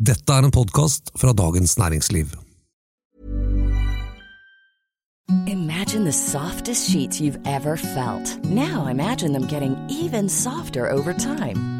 Dette er en podkast fra Dagens Næringsliv. Imagine the softest sheets you've ever felt. Now imagine them getting even softer over time.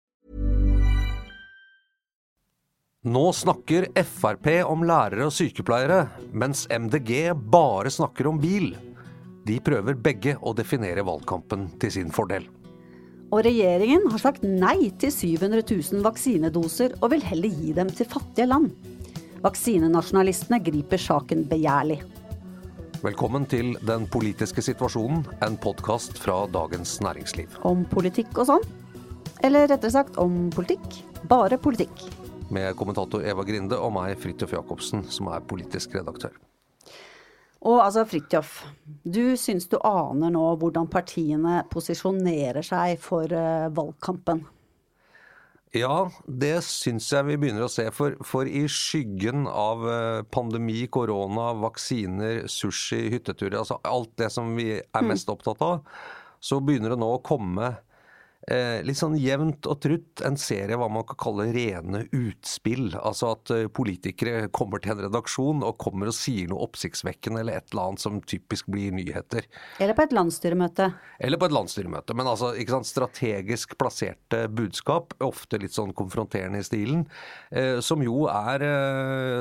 Nå snakker Frp om lærere og sykepleiere, mens MDG bare snakker om bil. De prøver begge å definere valgkampen til sin fordel. Og regjeringen har sagt nei til 700 000 vaksinedoser, og vil heller gi dem til fattige land. Vaksinenasjonalistene griper saken begjærlig. Velkommen til Den politiske situasjonen, en podkast fra Dagens Næringsliv. Om politikk og sånn. Eller rettere sagt om politikk. Bare politikk med kommentator Eva Grinde og meg, Fridtjof Jacobsen, som er politisk redaktør. Og altså, Fridtjof, du syns du aner nå hvordan partiene posisjonerer seg for uh, valgkampen? Ja, det syns jeg vi begynner å se. For, for i skyggen av eh, pandemi, korona, vaksiner, sushi, hytteturer, altså alt det som vi er mm. mest opptatt av, så begynner det nå å komme Eh, litt sånn jevnt og trutt en serie hva man kan kalle rene utspill. Altså at eh, politikere kommer til en redaksjon og kommer og sier noe oppsiktsvekkende eller et eller annet som typisk blir nyheter. Eller på et landsstyremøte. Eller på et landsstyremøte. Men altså ikke sant, strategisk plasserte budskap, ofte litt sånn konfronterende i stilen, eh, som jo er,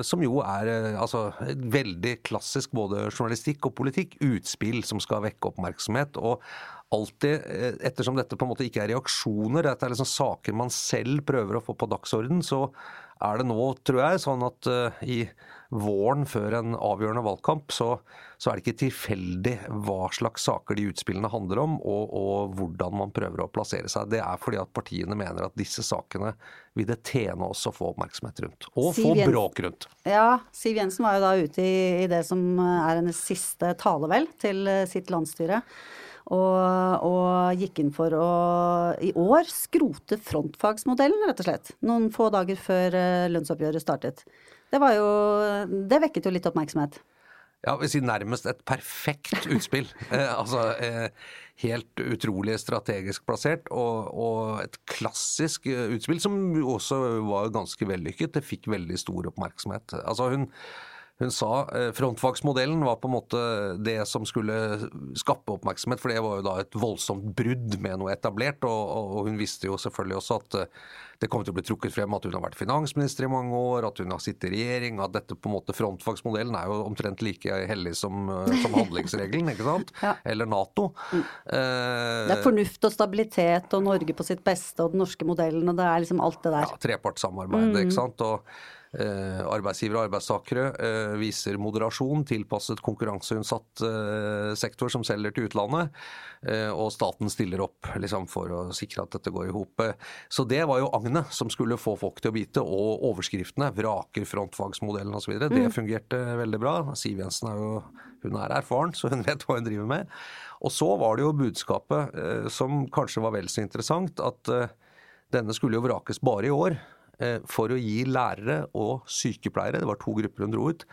som jo er altså, veldig klassisk både journalistikk og politikk. Utspill som skal vekke oppmerksomhet. og alltid, eh, ettersom dette på en måte ikke er reaksjoner, dette er liksom saker man selv prøver å få på dagsorden, så er det nå, tror jeg, sånn at uh, i våren før en avgjørende valgkamp, så, så, er det ikke tilfeldig hva slags saker de utspillene handler om, og, og, hvordan man prøver å plassere seg. Det er fordi at partiene mener at disse sakene vil det tjene oss å få oppmerksomhet rundt. Og Siv få bråk rundt. Ja, Siv Jensen var jo da ute i, i det som er hennes siste tale, vel, til eh, sitt landsstyre. Og, og, gikk inn for å i år skrote frontfagsmodellen, rett og slett. Noen få dager før eh, lønnsoppgjøret startet. Det, var jo, det vekket jo litt oppmerksomhet. Ja, vi vil si nærmest et perfekt utspill. eh, altså eh, helt utrolig strategisk plassert, og, og, et klassisk eh, utspill som også var ganske vellykket. Det fikk veldig stor oppmerksomhet. Altså hun hun sa eh, frontfagsmodellen var på en måte det som skulle skape oppmerksomhet, for det var jo da et voldsomt brudd med noe etablert. Og, og hun visste jo selvfølgelig også at eh, det kom til å bli trukket frem at hun har vært finansminister i mange år, at hun har sittet i regjering, at dette på en måte frontfagsmodellen er jo omtrent like hellig som, eh, som handlingsregelen, ikke sant? Ja. Eller Nato. Mm. det er fornuft og stabilitet og Norge på sitt beste og den norske modellen, og det er liksom alt det der. Ja, trepartssamarbeidet, mm. ikke sant. Og arbeidsgivere og arbeidstakere eh, viser moderasjon, tilpasset konkurranseutsatt eh, sektor som selger til utlandet. Og staten stiller opp liksom, for å sikre at dette går i hop. Så det var jo agnet som skulle få folk til å bite, og overskriftene. Vraker frontfagsmodellen osv. Mm. Det fungerte veldig bra. Siv Jensen er jo hun er erfaren, så hun vet hva hun driver med. Og så var det jo budskapet, som kanskje var vel så interessant, at denne skulle jo vrakes bare i år. Eh, for å gi lærere og sykepleiere, det var to grupper hun dro ut,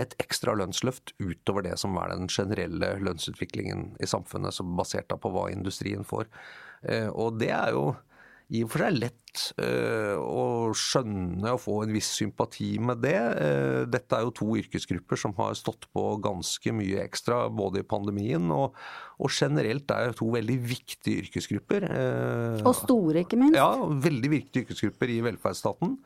et ekstra lønnsløft utover det som er den generelle lønnsutviklingen i samfunnet, som basert på hva industrien får. Eh, og det er jo i og for seg lett uh, å skjønne og få en viss sympati med det. Uh, dette er jo to yrkesgrupper som har stått på ganske mye ekstra både i pandemien og, og generelt er jo to veldig viktige yrkesgrupper. Uh, og store, ikke minst. Ja, veldig viktige yrkesgrupper i velferdsstaten.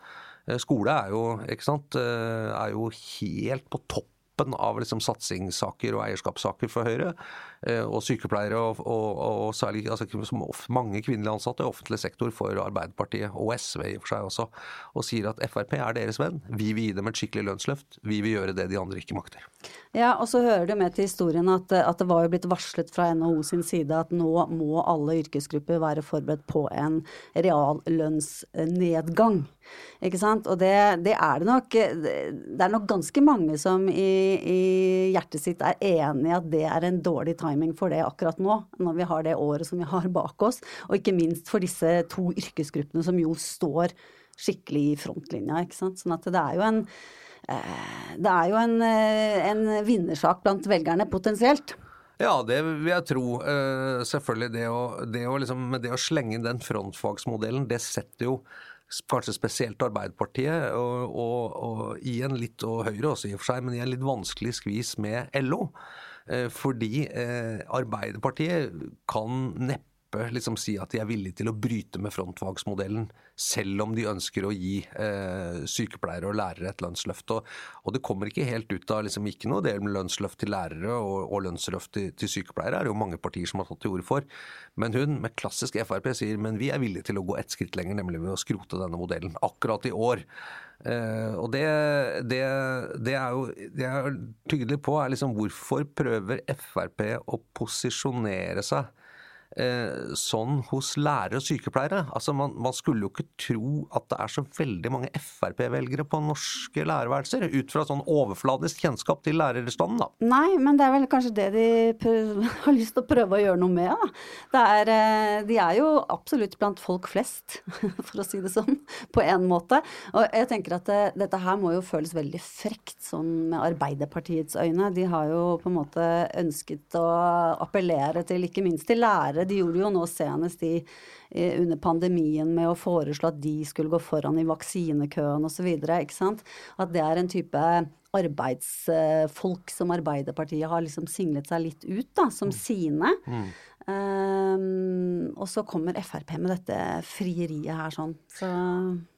Skole er jo, sant, er jo helt på topp toppen av liksom satsingssaker og eierskapssaker for Høyre. Eh, og sykepleiere og, og, og særlig altså, mange kvinnelige ansatte i offentlig sektor for Arbeiderpartiet, og SV i og for seg også, og sier at Frp er deres venn. Vi vil gi dem et skikkelig lønnsløft. Vi vil gjøre det de andre ikke makter. Ja, og så hører det med til historien at, at det var jo blitt varslet fra NHO sin side at nå må alle yrkesgrupper være forberedt på en reallønnsnedgang. Ikke sant? Og det, det, er det nok. Det er nok ganske mange som i, i, hjertet sitt er enig i at det er en dårlig timing for det akkurat nå, når vi har det året som vi har bak oss. Og ikke minst for disse to yrkesgruppene som jo står skikkelig i frontlinja. ikke sant? Sånn at det er jo en eh, det er jo en, eh, en vinnersak blant velgerne, potensielt. Ja, det vil jeg tro. Uh, selvfølgelig. Det å, det, å liksom, det å, slenge inn den frontfagsmodellen, det setter jo kanskje spesielt Arbeiderpartiet og, og, og i en litt, og Høyre også i og for seg, men i en litt vanskelig skvis med LO. Uh, fordi uh, Arbeiderpartiet kan neppe liksom si at de er villige til å bryte med frontfagsmodellen, selv om de ønsker å gi eh, sykepleiere og lærere et lønnsløft. Og, det kommer ikke helt ut av liksom ikke noe del med lønnsløft til lærere og, lønnsløft til, sykepleiere, er det jo mange partier som har tatt til orde for. Men hun med klassisk Frp sier men vi er villige til å gå ett skritt lenger, nemlig ved å skrote denne modellen. Akkurat i år. Uh, og det, det, det, er jo det jeg er tydelig på, er liksom hvorfor prøver Frp å posisjonere seg Eh, sånn hos lærere og sykepleiere. Altså man, man, skulle jo ikke tro at det er så veldig mange Frp-velgere på norske lærerværelser, ut fra sånn overfladisk kjennskap til lærerstanden, da. Nei, men det er vel kanskje det de har lyst til å prøve å gjøre noe med, da. Er, eh, de er jo absolutt blant folk flest, for å si det sånn, på en måte. Og jeg tenker at det, eh, dette her må jo føles veldig frekt, sånn med Arbeiderpartiets øyne. De har jo på en måte ønsket å appellere til, ikke minst til lærere. De gjorde jo nå senest i, under pandemien med å foreslå at de skulle gå foran i vaksinekøen osv. At det er en type arbeidsfolk som Arbeiderpartiet har liksom singlet seg litt ut da, som mm. sine. Mm. Um, og så kommer Frp med dette frieriet her sånn. Så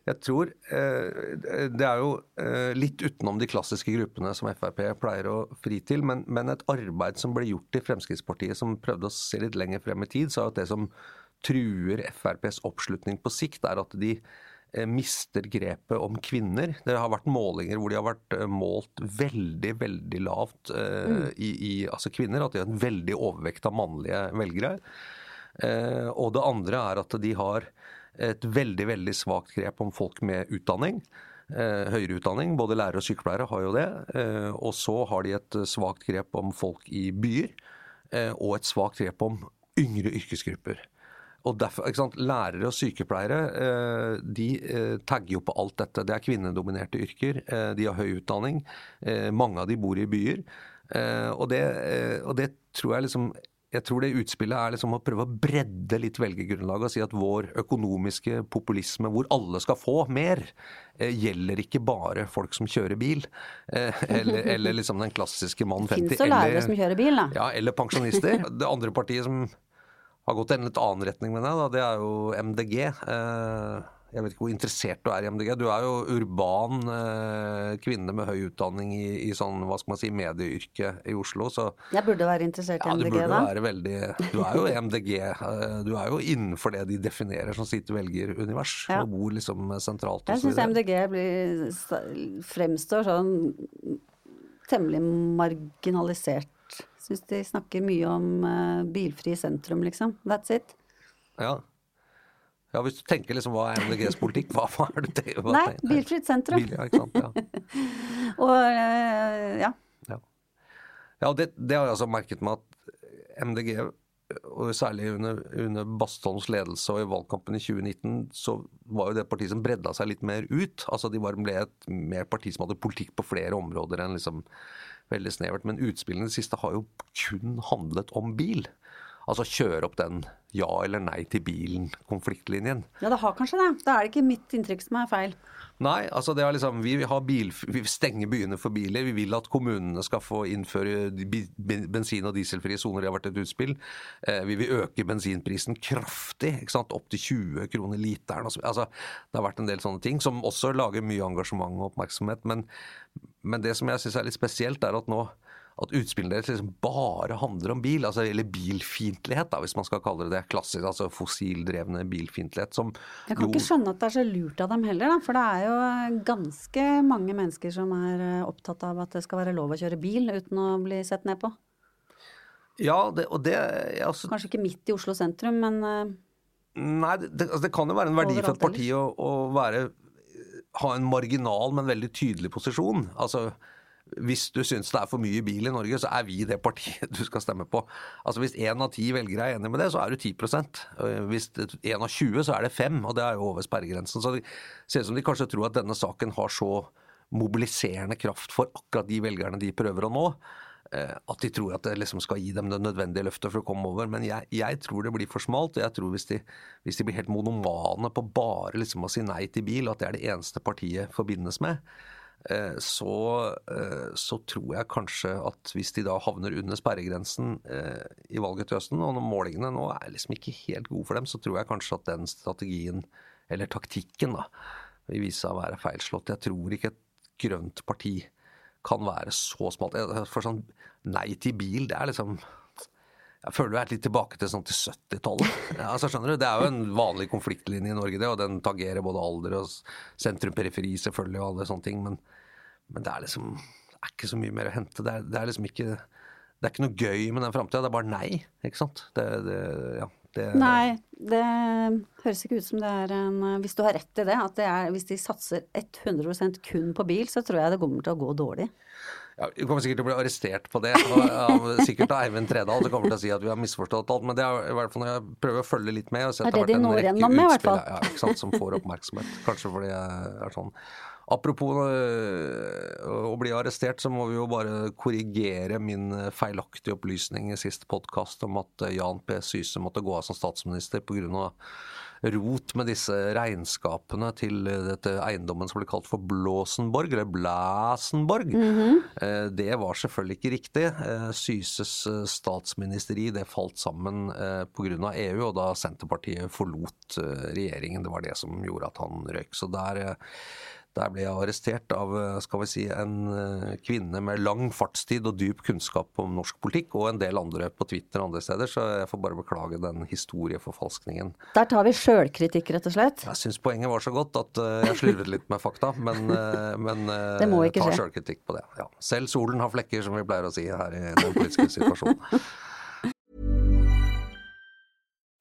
Jeg tror eh, Det er jo eh, litt utenom de klassiske gruppene som Frp pleier å fri til, men, men, et arbeid som ble gjort i Fremskrittspartiet som prøvde å se litt lenger frem i tid, sa at det som truer FrPs oppslutning på sikt, er at de mister grepet om kvinner. Det har vært målinger hvor de har vært eh, målt veldig, veldig lavt eh, mm. i, i, altså kvinner. At de har en veldig overvekt av mannlige velgere. og det andre er at de har et veldig, veldig svakt grep om folk med utdanning. høyere utdanning, både lærere og sykepleiere har jo det. og så har de et svakt grep om folk i byer. og et svakt grep om yngre yrkesgrupper. Og derfor, ikke sant, Lærere og sykepleiere eh, de eh, tagger jo på alt dette. Det er kvinnedominerte yrker. Eh, de har høy utdanning. Mange av de bor i byer. Og det, og det tror jeg liksom jeg tror det utspillet er liksom å prøve å bredde litt velgergrunnlaget og si at vår økonomiske populisme, hvor alle skal få mer, gjelder ikke bare folk som kjører bil. Eller, eller liksom den klassiske mann 50. Fins det lærere som kjører bil, da? Ja, eller pensjonister. Det andre partiet som har gått i en litt annen retning med det. Da. Det er jo MDG. Eh, jeg vet ikke hvor interessert du er i MDG. Du er jo urban eh, kvinne med høy utdanning i, i sånn, hva skal man si, medieyrke i Oslo. Så Jeg burde være interessert i ja, MDG, da? Være veldig, du er jo MDG. Eh, du er jo innenfor det de definerer som sitt velgerunivers. Ja. Og bor liksom sentralt. Jeg syns MDG blir, fremstår sånn temmelig marginalisert Syns de snakker mye om uh, bilfri sentrum, liksom. That's it. Ja. ja. hvis du tenker liksom hva er MDGs politikk, hva, hva er det hva Nei, bilfritt sentrum. Bil, ja, ikke sant. Ja. og uh, ja. Ja, ja det, det, har jeg altså merket meg at MDG og særlig under, under Bastholms ledelse og i valgkampen i 2019, så var jo det partiet som bredda seg litt mer ut. Altså De var, ble et mer parti som hadde politikk på flere områder enn liksom veldig snevert. Men utspillene i det siste har jo kun handlet om bil. Altså kjøre opp den ja eller nei til bilen-konfliktlinjen. Ja, det har kanskje det. Da er det ikke mitt inntrykk som er feil. Nei, altså det er liksom, vi, har bil, vi stenger byene for biler. Vi vil at kommunene skal få innføre bensin- og dieselfrie soner. Det har vært et utspill. Eh, vi vil øke bensinprisen kraftig, ikke sant? opp til 20 kroner literen. Altså, det har vært en del sånne ting som også lager mye engasjement og oppmerksomhet. Men, men det som jeg syns er litt spesielt, er at nå at utspillene deres liksom bare handler om bil, altså, eller bilfiendtlighet, da, hvis man skal kalle det det. Klassisk, altså fossildrevne bilfiendtlighet. Som jeg kan jo... ikke skjønne at det er så lurt av dem heller, da, for det er jo ganske mange mennesker som er eh, opptatt av at det skal være lov å kjøre bil uten å bli sett ned på. Ja, det, og det altså... Kanskje ikke midt i Oslo sentrum, men uh... Nei, det, altså, det, kan jo være en verdi for et parti å, å være, ha en marginal, men veldig tydelig posisjon. Altså hvis du syns det er for mye bil i Norge, så er vi det partiet du skal stemme på. Altså Hvis én av ti velgere er enig med det, så er du 10% Hvis én av 20, så er det fem, og det er jo over sperregrensen. Så det ser ut som de kanskje tror at denne saken har så mobiliserende kraft for akkurat de velgerne de prøver å nå, eh, at de tror at det liksom skal gi dem det nødvendige løftet for å komme over. Men jeg, jeg tror det blir for smalt. og jeg tror hvis de, hvis de blir helt monomane på bare liksom å si nei til bil, og at det er det eneste partiet forbindes med, Eh, så, eh, så, tror jeg kanskje at hvis de da havner under sperregrensen eh, i valget til høsten, og når målingene nå er liksom ikke helt gode for dem, så tror jeg kanskje at den strategien, eller taktikken, da, vil vise seg å være feilslått. Jeg tror ikke et grønt parti kan være så smalt. For sånn nei til bil, det er liksom jeg føler vi er litt tilbake til sånn til 70-tallet. Ja, altså? Det er jo en vanlig konfliktlinje i Norge, det, og den tangerer både alder og sentrum-periferi selvfølgelig, og alle sånne ting. Men, men, det er liksom det er ikke så mye mer å hente. Det er, det er liksom ikke det er ikke noe gøy med den framtida, det er bare nei. ikke sant? Det, det, ja, det, nei, det høres ikke ut som det er en Hvis du har rett i det, at det er, hvis de satser 100% kun på bil, så tror jeg det kommer til å gå dårlig. Ja, Vi kommer sikkert til å bli arrestert på det. Og, ja, sikkert av Eivind Tredal som kommer til å si at vi har misforstått alt. Men det er i hvert fall når jeg prøver å følge litt med. Og er det de når gjennom med, i hvert fall. Ja, sant, som får oppmerksomhet. Kanskje fordi jeg er sånn. Apropos øh, å bli arrestert, så må vi jo bare korrigere min feilaktige opplysning i siste podkast om at Jan P. Syse måtte gå av som statsminister pga rot med disse regnskapene til dette eiendommen som ble kalt for Blåsenborg, eller Blæsenborg. Mm -hmm. Det var selvfølgelig ikke riktig. Eh, Syses eh, statsministeri det falt sammen pga. EU, og da Senterpartiet forlot regjeringen. Det var det som gjorde at han røyk. Så der der ble jeg arrestert av eh, skal vi si, en eh, kvinne med lang fartstid og dyp kunnskap om norsk politikk, og en del andre på Twitter og andre steder, så jeg får bare beklage den historieforfalskningen. Der tar vi sjølkritikk, rett og slett? Jeg syns poenget var så godt at eh, jeg slurvet litt med fakta, men, men det må ikke tar sjølkritikk på det. Ja. Selv solen har flekker, som vi pleier å si her i den politiske situasjonen.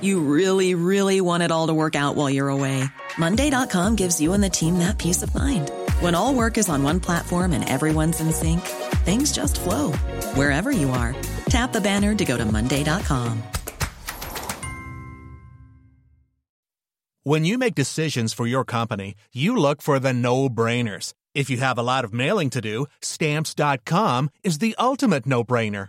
You really, really want it all to work out while you're away. Monday.com gives you and the team that peace of mind. When all work is on one platform and everyone's in sync, things just flow wherever you are. Tap the banner to go to Monday.com. When you make decisions for your company, you look for the no brainers. If you have a lot of mailing to do, Stamps.com is the ultimate no brainer.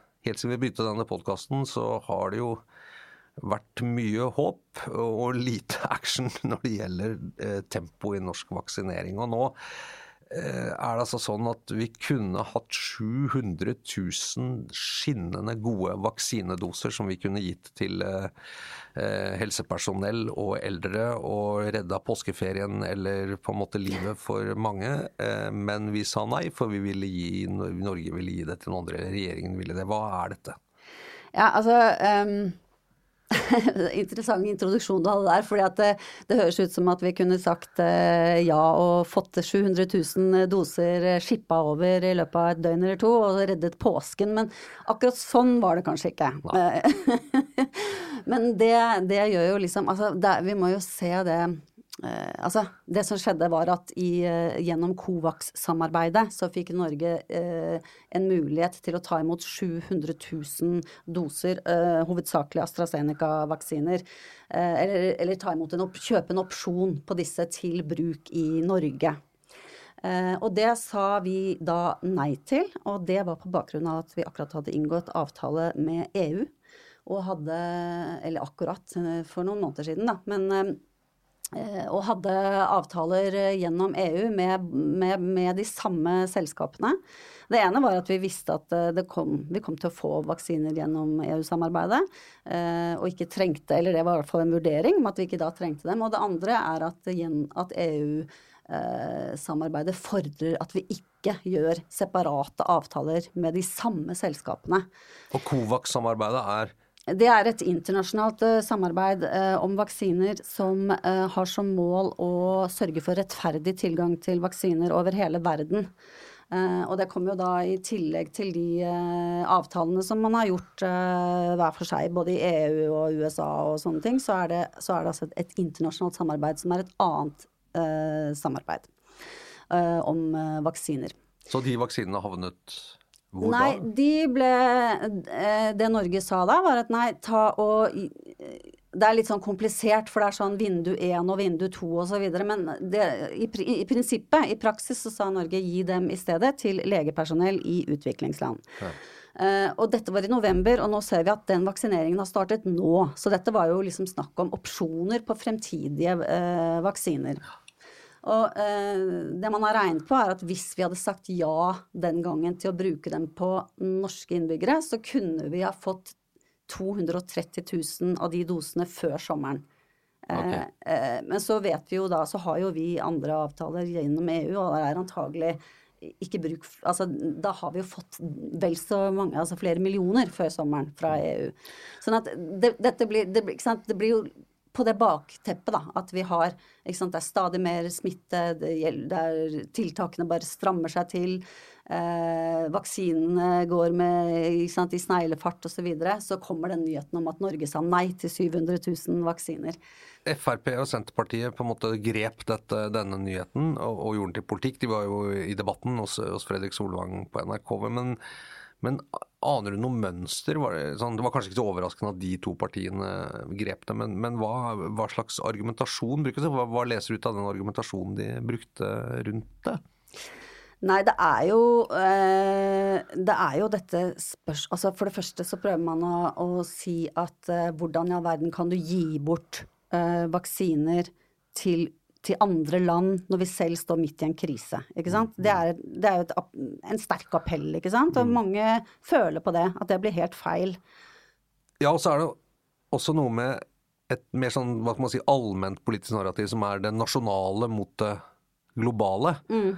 helt siden vi begynte denne podkasten, så har det jo vært mye håp og lite action når det gjelder eh, tempo i norsk vaksinering. Og nå er det altså sånn at vi kunne hatt 700 000 skinnende gode vaksinedoser som vi kunne gitt til eh, Eh, helsepersonell og eldre og redda påskeferien eller på en måte livet for mange. Eh, men vi sa nei, for vi ville gi, Norge ville gi det til noen andre, regjeringen ville det. Hva er dette? Ja, altså um, Interessant introduksjon du hadde der. fordi det, det, høres ut som at vi kunne sagt eh, ja og fått 700 000 doser skippa over i løpet av et døgn eller to og reddet påsken. Men akkurat sånn var det kanskje ikke. men det, det, gjør jo liksom altså, det, Vi må jo se det Eh, altså, det som skjedde var at i, eh, gjennom Covax-samarbeidet så fikk Norge eh, en mulighet til å ta imot 700 000 doser, eh, hovedsakelig AstraZeneca-vaksiner. Eh, eller, eller, ta imot en opp, kjøpe en opsjon på disse til bruk i Norge. Eh, og det sa vi da nei til, og det var på bakgrunn av at vi akkurat hadde inngått avtale med EU. Og hadde Eller akkurat, for noen måneder siden, da. Men Eh, og hadde avtaler gjennom EU med, med, med, de samme selskapene. Det ene var at vi visste at eh, kom, vi kom til å få vaksiner gjennom EU-samarbeidet. Eh, og ikke trengte, eller det var i hvert fall en vurdering om at vi ikke da trengte dem. Og det andre er at, at EU-samarbeidet fordrer at vi ikke gjør separate avtaler med de samme selskapene. Og Covax-samarbeidet er det er et internasjonalt uh, samarbeid uh, om vaksiner som uh, har som mål å sørge for rettferdig tilgang til vaksiner over hele verden. og det kommer jo da i tillegg til de avtalene som man har gjort hver for seg, både i EU og USA og sånne ting, så er det, så er det altså et, internasjonalt samarbeid som er et annet samarbeid om vaksiner. Så de vaksinene havnet hvor nei, de ble eh, Det Norge sa da, var at nei, ta og Det er litt sånn komplisert, for det er sånn vindu 1 og vindu 2 osv. Men det, i, i, prinsippet, i praksis, så sa Norge gi dem i stedet til legepersonell i utviklingsland. Ja. Uh, og dette var i november, og nå ser vi at den vaksineringen har startet nå. Så dette var jo liksom snakk om opsjoner på fremtidige uh, vaksiner. Og eh, det man har regnet på, er at hvis vi hadde sagt ja den gangen til å bruke dem på norske innbyggere, så kunne vi ha fått 230 000 av de dosene før sommeren. Eh, okay. Eh, men så vet vi jo da, så har jo vi andre avtaler gjennom EU, og det er antagelig ikke bruk Altså da har vi jo fått vel så mange, altså flere millioner før sommeren fra EU. Sånn at det, dette blir, det, det blir jo på det bakteppet, da, at vi har sant, Det er stadig mer smitte, det gjelder, tiltakene bare strammer seg til, eh, vaksinene går med sant, i sneglefart osv., så, videre, så kommer den nyheten om at Norge sa nei til 700 000 vaksiner. Frp og Senterpartiet på en måte grep dette, denne nyheten og, og, gjorde den til politikk. De var jo i debatten hos, hos Fredrik Solvang på NRK. men men aner du noe mønster? Var det, sånn, det, var kanskje ikke så overraskende at de to partiene grep det, men, men hva, hva, slags argumentasjon brukes det? Hva, hva leser du ut av den argumentasjonen de brukte rundt det? Nei, det er jo eh, Det er jo dette spørs... Altså for det første så prøver man å, å si at eh, hvordan i all verden kan du gi bort eh, vaksiner til til andre land når vi selv står midt i en krise. Ikke sant? Det er, det er jo et, en sterk appell, ikke sant. Og mm. mange føler på det, at det blir helt feil. Ja, og så er det også noe med et mer sånn hva kan man si, allment politisk narrativ som er det nasjonale mot det globale. Mm.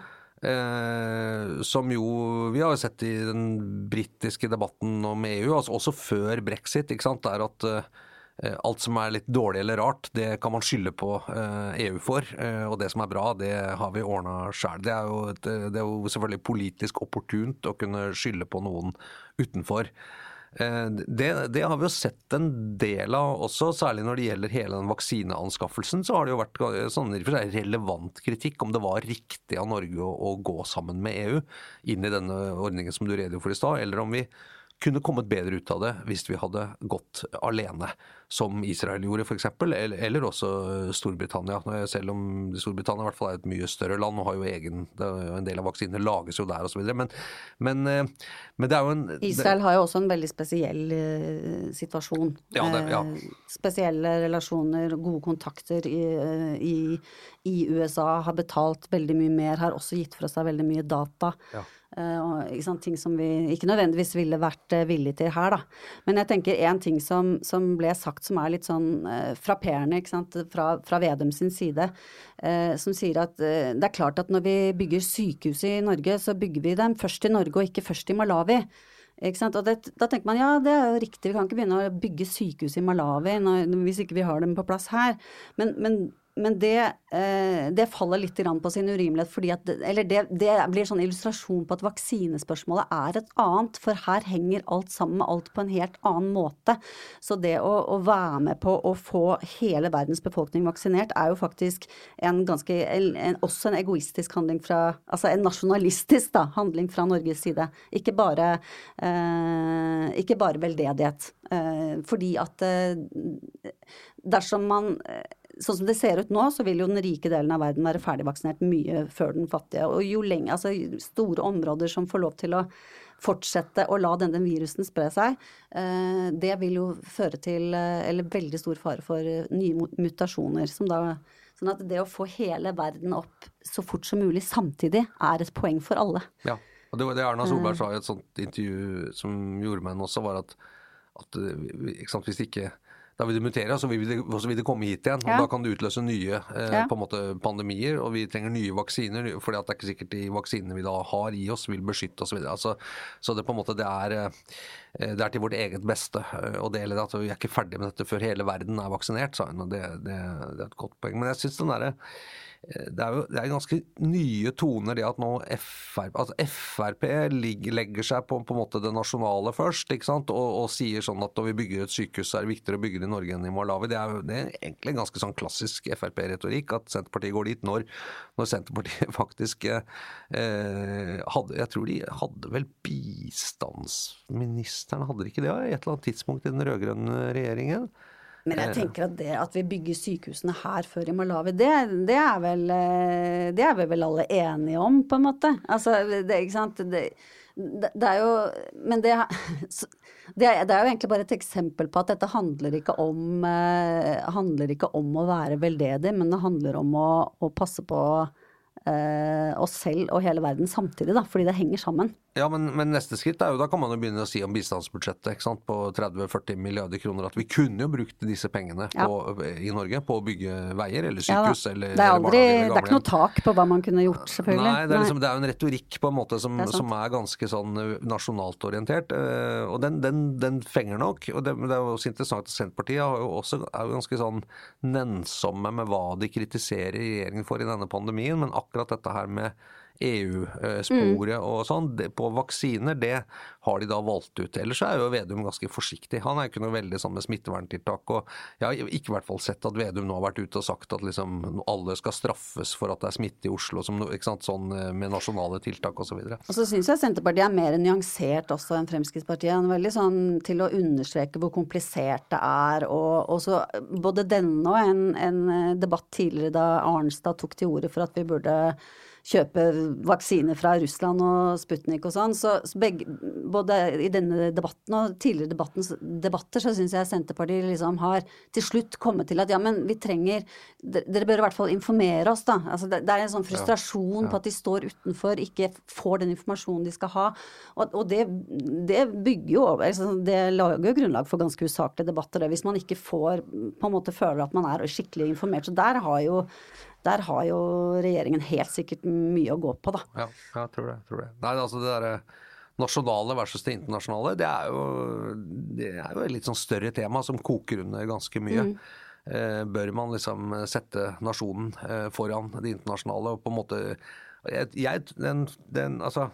Eh, som jo vi har jo sett i den britiske debatten om EU, altså også før brexit, ikke sant, er at Eh, alt som er litt dårlig eller rart, det kan man skylde på EU eh, e for. Eh, og det som er bra, det har vi ordna sjøl. Det, det, er jo selvfølgelig politisk opportunt å kunne skylde på noen utenfor. Det, det, har vi jo sett en del av også, særlig når det gjelder hele den vaksineanskaffelsen. Så har det jo vært sånn relevant kritikk om det var riktig av Norge å, å gå sammen med EU inn i denne ordningen som du redegjorde for i stad, eller om vi kunne kommet bedre ut av det hvis vi hadde gått alene, som Israel gjorde f.eks., eller, eller også Storbritannia. Selv om Storbritannia i hvert fall er et mye større land og har jo egen En del av vaksinene lages jo der osv. Men, men, eh, men det er jo en Israel har jo også en veldig spesiell uh, situasjon. Ja, det, ja. Uh, spesielle relasjoner, gode kontakter i, i, i, USA, har betalt veldig mye mer, har også gitt fra seg veldig mye data. Ja. Uh, ting som vi ikke nødvendigvis ville vært uh, villige til her, da. Men jeg tenker en ting som, som ble sagt som er litt sånn eh, frapperende fra, fra, Vedum sin side, som sier at det er klart at når vi bygger sykehus i Norge, så bygger vi dem først i Norge og ikke først i Malawi. Ikke sant? Og det, da tenker man ja, det er jo riktig, vi kan ikke begynne å bygge sykehus i Malawi når, hvis ikke vi har dem på plass her. Men, men men det, eh, det, faller litt på sin urimelighet. fordi at, eller det, det, blir sånn illustrasjon på at vaksinespørsmålet er et annet. For her henger alt sammen med alt på en helt annen måte. Så det å, å, være med på å få hele verdens befolkning vaksinert er jo faktisk en ganske, en, også en egoistisk handling fra Altså en nasjonalistisk da, handling fra Norges side. Ikke bare, eh, ikke bare veldedighet. Eh, fordi at eh, dersom man eh, sånn som det ser ut nå, så vil jo den rike delen av verden være ferdigvaksinert mye før den fattige. Og jo lenge, altså store områder som får lov til å fortsette å la denne virusen spre seg, eh, det vil jo føre til eh, eller veldig stor fare for eh, nye mutasjoner. Som da, sånn at det å få hele verden opp så fort som mulig samtidig er et poeng for alle. Ja, og det var det Erna Solberg sa i et sånt intervju som gjorde meg også, var at, at sant, hvis ikke da vil det mutere, og så vil det, så vil det komme hit igjen. Og Da kan det utløse nye eh, på en måte pandemier, og vi trenger nye vaksiner. fordi det er ikke sikkert de vaksinene vi da har i oss, vil beskytte oss Så, altså, så det på en måte det er, eh, det er til vårt eget beste og å dele det. At vi er ikke ferdig med dette før hele verden er vaksinert, sa hun. og det, det, det er et godt poeng. Men jeg synes den der, det er jo det er ganske nye toner, det at nå FRP, altså FRP legger seg på, på en måte det nasjonale først, ikke sant? Og, og, sier sånn at når vi bygger et sykehus, så er det viktigere å bygge det i Norge enn i Malawi. Det er, det er egentlig ganske sånn klassisk Frp-retorikk at Senterpartiet går dit når, når Senterpartiet faktisk eh, hadde Jeg tror de hadde vel bistandsministeren, hadde de ikke det i et eller annet tidspunkt i den rød-grønne regjeringen? Men jeg tenker at det at vi bygger sykehusene her før i Malawi, det, det, er, vel, eh, det er vi vel alle enige om, på en måte. Altså, det, ikke sant. Det, det er jo Men det, det, er, jo egentlig bare et eksempel på at dette handler ikke om, eh, handler ikke om å være veldedig, men det handler om å, å passe på eh, oss selv og hele verden samtidig, da, fordi det henger sammen. Ja, men, men, neste skritt er jo da kan man jo begynne å si om bistandsbudsjettet ikke sant, på 30-40 milliarder kroner at vi kunne jo brukt disse pengene ja. på, i Norge på å bygge veier eller sykehus ja, eller Det er aldri, det er ikke noe tak på hva man kunne gjort, selvfølgelig. Nei, det er, liksom, det er jo en retorikk på en måte som er, som er ganske sånn nasjonalt orientert, og den, den, den, fenger nok. og det, det, er jo også interessant at Senterpartiet er jo også er jo ganske sånn nennsomme med hva de kritiserer regjeringen for i denne pandemien, men akkurat dette her med EU-sporet mm. og sånn. På vaksiner, det har de da valgt ut. Ellers er jo Vedum ganske forsiktig. Han er jo ikke noe veldig sånn med smitteverntiltak. og Jeg har ikke i hvert fall sett at Vedum nå har vært ute og sagt at liksom alle skal straffes for at det er smitte i Oslo, som, ikke sant, sånn eh, med nasjonale tiltak osv. Og, og så syns jeg Senterpartiet er mer nyansert også enn Fremskrittspartiet. Han er veldig sånn til å understreke hvor komplisert det er. og, og så Både denne og en, en debatt tidligere da Arnstad tok til orde for at vi burde kjøpe vaksiner fra Russland og Sputnik og sånn. Så, så begge, både i denne debatten og tidligere debatter så syns jeg Senterpartiet liksom har til slutt kommet til at ja, men vi trenger Dere bør i hvert fall informere oss, da. Altså, det, det, er en sånn frustrasjon ja, ja. på at de står utenfor, ikke får den informasjonen de skal ha. Og, og det, det, bygger jo altså, Det lager jo grunnlag for ganske usaklige debatter, det, hvis man ikke får på en måte føler at man er skikkelig informert. Så der har jo der har jo regjeringen helt sikkert mye å gå på, da. Ja, jeg tror det. tror det. Nei, altså det derre nasjonale versus det internasjonale, det er, jo, det er jo et litt sånn større tema som koker under ganske mye. Mm. Eh, bør man liksom sette nasjonen eh, foran det internasjonale og på en måte jeg, jeg den, den, altså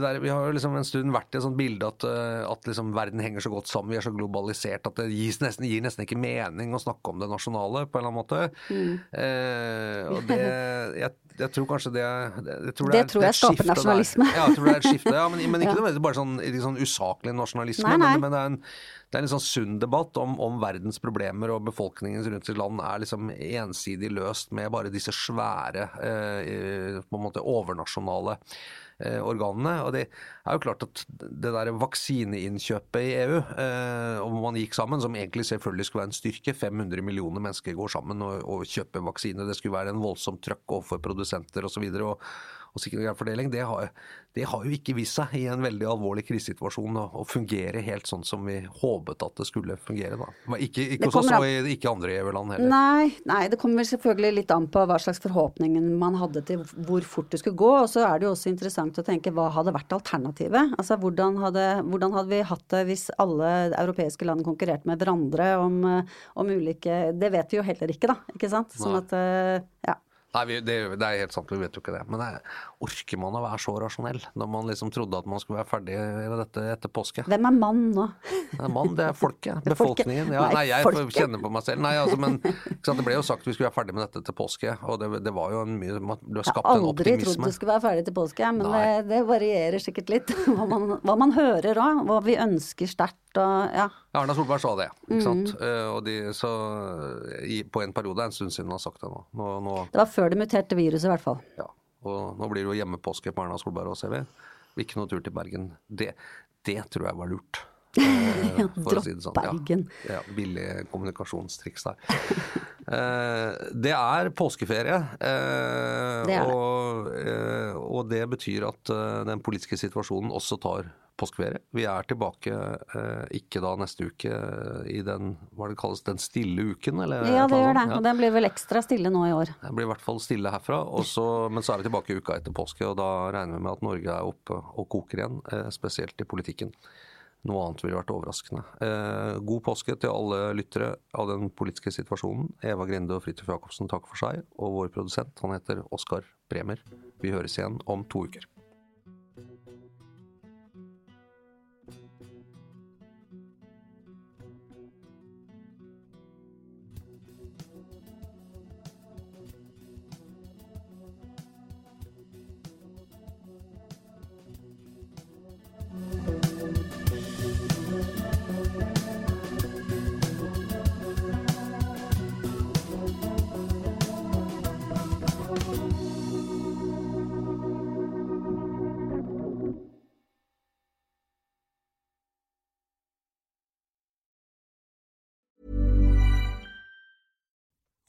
der, vi har jo liksom en stund vært i et sånt bilde at, eh, at liksom verden henger så godt sammen, vi er så globalisert at det nesten, gir nesten ikke mening å snakke om det nasjonale på en eller annen måte. Mm. Eh, og det, jeg, jeg, tror kanskje det jeg tror Det, det tror jeg skaper nasjonalisme. Ja, jeg tror det er et skifte, ja, men, men ikke ja. bare sånn, sånn usaklig nasjonalisme. Nei, nei. Men, men, det er en, det er en sånn sunn debatt om, om verdens problemer og befolkningens rundt sitt land er liksom ensidig løst med bare disse svære, eh, på en måte overnasjonale organene. Og det er jo klart at det der vaksineinnkjøpet i EU, eh, om man gikk sammen, som egentlig selvfølgelig skulle være en styrke, 500 millioner mennesker går sammen og, og kjøper vaksine, det skulle være en voldsom trøkk overfor produsenter osv. Og, og sikker fordeling, det har, det har, jo ikke vist seg i en veldig alvorlig krisesituasjon å, fungere helt sånn som vi håpet at det skulle fungere. da. Ikke, ikke hos oss og ikke andre EU-land heller. Nei, nei, det kommer selvfølgelig litt an på hva slags forhåpninger man hadde til hvor fort det skulle gå. Og så er det jo også interessant å tenke hva hadde vært alternativet? Altså hvordan hadde, hvordan hadde vi hatt det hvis alle europeiske land konkurrerte med hverandre om, om ulike Det vet vi jo heller ikke, da. Ikke sant? Sånn at, eh, ja. Nei, vi, det, det, er helt sant, vi vet jo ikke det. Men det, orker man å være så rasjonell når man liksom trodde at man skulle være ferdig med dette etter påske? Hvem er mann nå? Det er mann, det er folket. Befolkningen. Ja, nei, jeg folket. kjenner på meg selv. Nei, altså, men Det ble jo sagt vi skulle være ferdig med dette til påske, og det, det var jo en mye Du har skapt en optimisme. Jeg har aldri trodd du skulle være ferdig til påske, men det, det, varierer sikkert litt hva man, hva man hører òg. Hva vi ønsker sterkt og ja. Erna Solberg sa det, ikke sant. Mm. Uh, og de, så i, på en periode, en stund siden hun har sagt det nå. Nå, nå. Det var før det muterte viruset, i hvert fall. Ja. Og nå blir det jo hjemmepåske på Erna Solberg òg, ser vi. Ikke noe tur til Bergen. Det, det tror jeg var lurt. ja, dropp si sånn. Bergen. Ja, ja, billig kommunikasjonstriks der. eh, det er påskeferie, eh, det er det. Og, eh, og, det betyr at eh, den politiske situasjonen også tar påskeferie. Vi er tilbake eh, ikke da neste uke i den hva det kalles, den stille uken, eller? Ja, det gjør det. Ja. Og den blir vel ekstra stille nå i år. Den blir i hvert fall stille herfra. Også, men så er vi tilbake uka etter påske, og da regner vi med at Norge er oppe og koker igjen, eh, spesielt i politikken. Noe annet ville vært overraskende. Eh, god påske til alle lyttere av den politiske situasjonen. Eva Grinde og Fridtjof Jacobsen takker for seg, og vår produsent han heter Oskar Bremer. Vi høres igjen om to uker.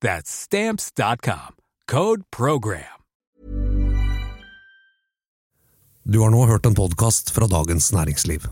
That's stamps.com. Code program. Du har nå hørt en podkast fra Dagens Næringsliv.